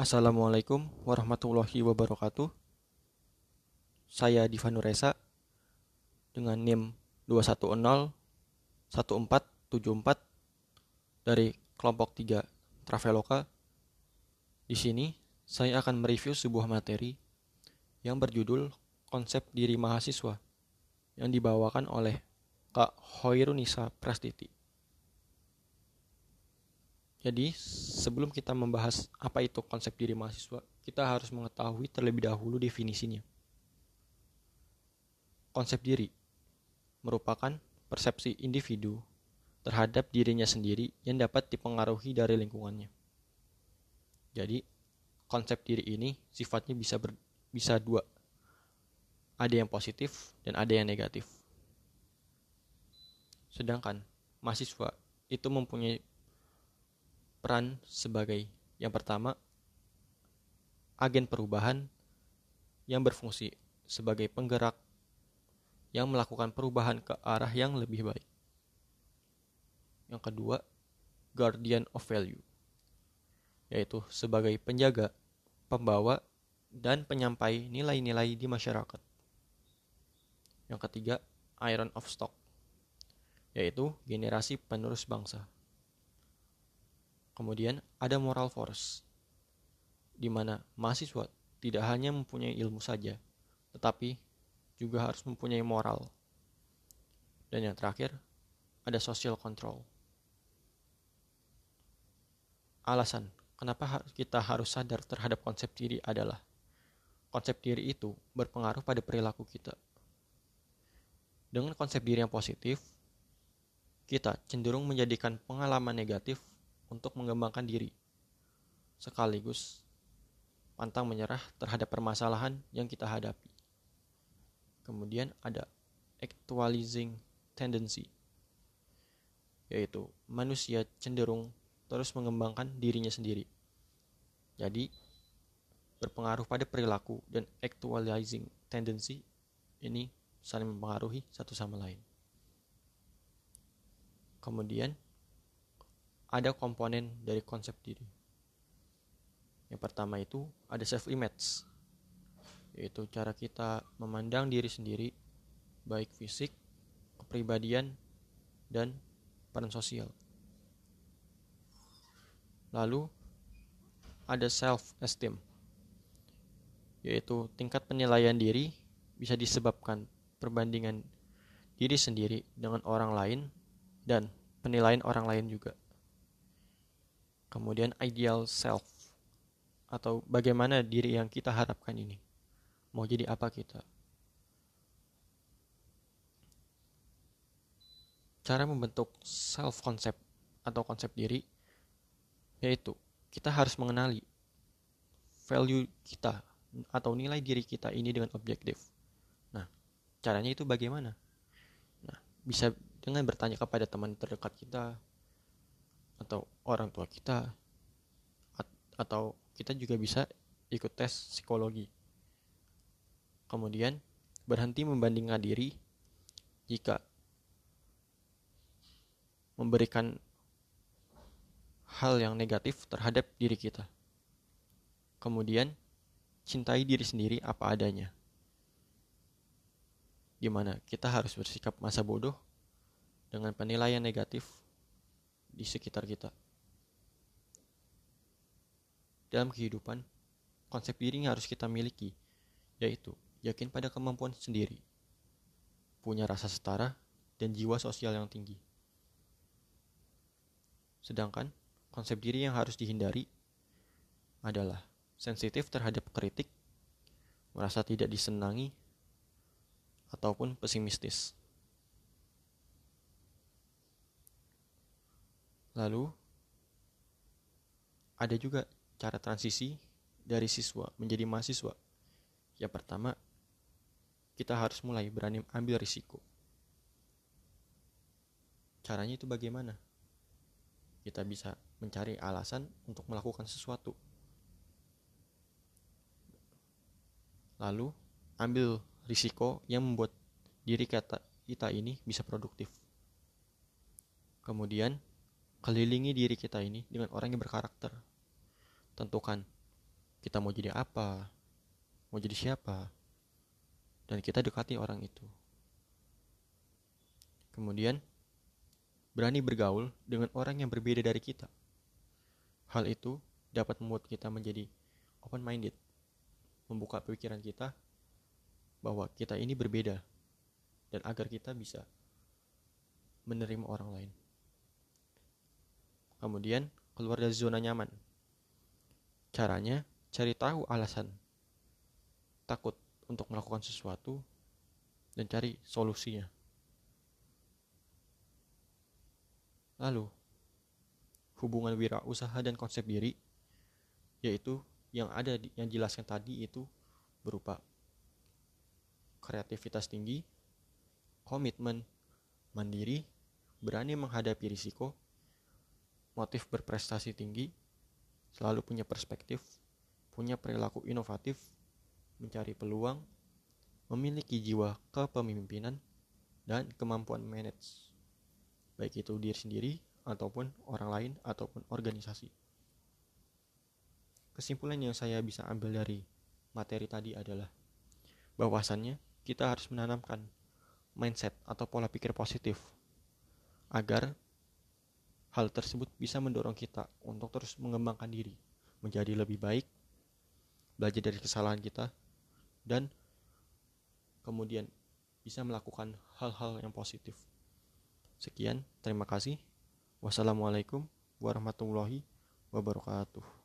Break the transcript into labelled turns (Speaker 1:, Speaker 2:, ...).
Speaker 1: Assalamualaikum warahmatullahi wabarakatuh. Saya Diva Nuresa dengan NIM 210 1474 dari kelompok 3 Traveloka. Di sini saya akan mereview sebuah materi yang berjudul Konsep Diri Mahasiswa yang dibawakan oleh Kak Hoirunisa Prastiti. Jadi, sebelum kita membahas apa itu konsep diri mahasiswa, kita harus mengetahui terlebih dahulu definisinya. Konsep diri merupakan persepsi individu terhadap dirinya sendiri yang dapat dipengaruhi dari lingkungannya. Jadi, konsep diri ini sifatnya bisa ber, bisa dua. Ada yang positif dan ada yang negatif. Sedangkan mahasiswa itu mempunyai peran sebagai yang pertama agen perubahan yang berfungsi sebagai penggerak yang melakukan perubahan ke arah yang lebih baik. Yang kedua, guardian of value, yaitu sebagai penjaga, pembawa, dan penyampai nilai-nilai di masyarakat. Yang ketiga, iron of stock, yaitu generasi penerus bangsa. Kemudian ada moral force, di mana mahasiswa tidak hanya mempunyai ilmu saja, tetapi juga harus mempunyai moral. Dan yang terakhir, ada social control. Alasan kenapa kita harus sadar terhadap konsep diri adalah konsep diri itu berpengaruh pada perilaku kita. Dengan konsep diri yang positif, kita cenderung menjadikan pengalaman negatif untuk mengembangkan diri, sekaligus pantang menyerah terhadap permasalahan yang kita hadapi. Kemudian ada actualizing tendency, yaitu manusia cenderung terus mengembangkan dirinya sendiri. Jadi, berpengaruh pada perilaku dan actualizing tendency ini saling mempengaruhi satu sama lain. Kemudian, ada komponen dari konsep diri. Yang pertama itu ada self image yaitu cara kita memandang diri sendiri, baik fisik, kepribadian, dan peran sosial. Lalu ada self-esteem, yaitu tingkat penilaian diri bisa disebabkan perbandingan diri sendiri dengan orang lain dan penilaian orang lain juga. Kemudian ideal self atau bagaimana diri yang kita harapkan ini mau jadi apa kita. Cara membentuk self concept atau konsep diri yaitu kita harus mengenali value kita atau nilai diri kita ini dengan objektif. Nah, caranya itu bagaimana? Nah, bisa dengan bertanya kepada teman terdekat kita atau orang tua kita atau kita juga bisa ikut tes psikologi kemudian berhenti membandingkan diri jika memberikan hal yang negatif terhadap diri kita. Kemudian, cintai diri sendiri apa adanya. Gimana kita harus bersikap masa bodoh dengan penilaian negatif di sekitar kita. Dalam kehidupan, konsep diri yang harus kita miliki, yaitu yakin pada kemampuan sendiri, punya rasa setara, dan jiwa sosial yang tinggi. Sedangkan konsep diri yang harus dihindari adalah sensitif terhadap kritik, merasa tidak disenangi, ataupun pesimistis. Lalu, ada juga cara transisi dari siswa menjadi mahasiswa. Yang pertama, kita harus mulai berani ambil risiko. Caranya itu bagaimana? Kita bisa mencari alasan untuk melakukan sesuatu. Lalu, ambil risiko yang membuat diri kita, kita ini bisa produktif. Kemudian, kelilingi diri kita ini dengan orang yang berkarakter. Tentukan kita mau jadi apa, mau jadi siapa, dan kita dekati orang itu. Kemudian, berani bergaul dengan orang yang berbeda dari kita. Hal itu dapat membuat kita menjadi open-minded, membuka pikiran kita bahwa kita ini berbeda, dan agar kita bisa menerima orang lain. Kemudian, keluar dari zona nyaman. Caranya, cari tahu alasan takut untuk melakukan sesuatu dan cari solusinya. Lalu, hubungan wirausaha dan konsep diri, yaitu yang ada di, yang jelaskan tadi itu berupa kreativitas tinggi, komitmen, mandiri, berani menghadapi risiko, motif berprestasi tinggi, selalu punya perspektif, punya perilaku inovatif, mencari peluang, memiliki jiwa kepemimpinan, dan kemampuan manage baik itu diri sendiri ataupun orang lain ataupun organisasi. Kesimpulan yang saya bisa ambil dari materi tadi adalah bahwasannya kita harus menanamkan mindset atau pola pikir positif agar hal tersebut bisa mendorong kita untuk terus mengembangkan diri menjadi lebih baik, belajar dari kesalahan kita, dan kemudian bisa melakukan hal-hal yang positif. Sekian, terima kasih. Wassalamualaikum warahmatullahi wabarakatuh.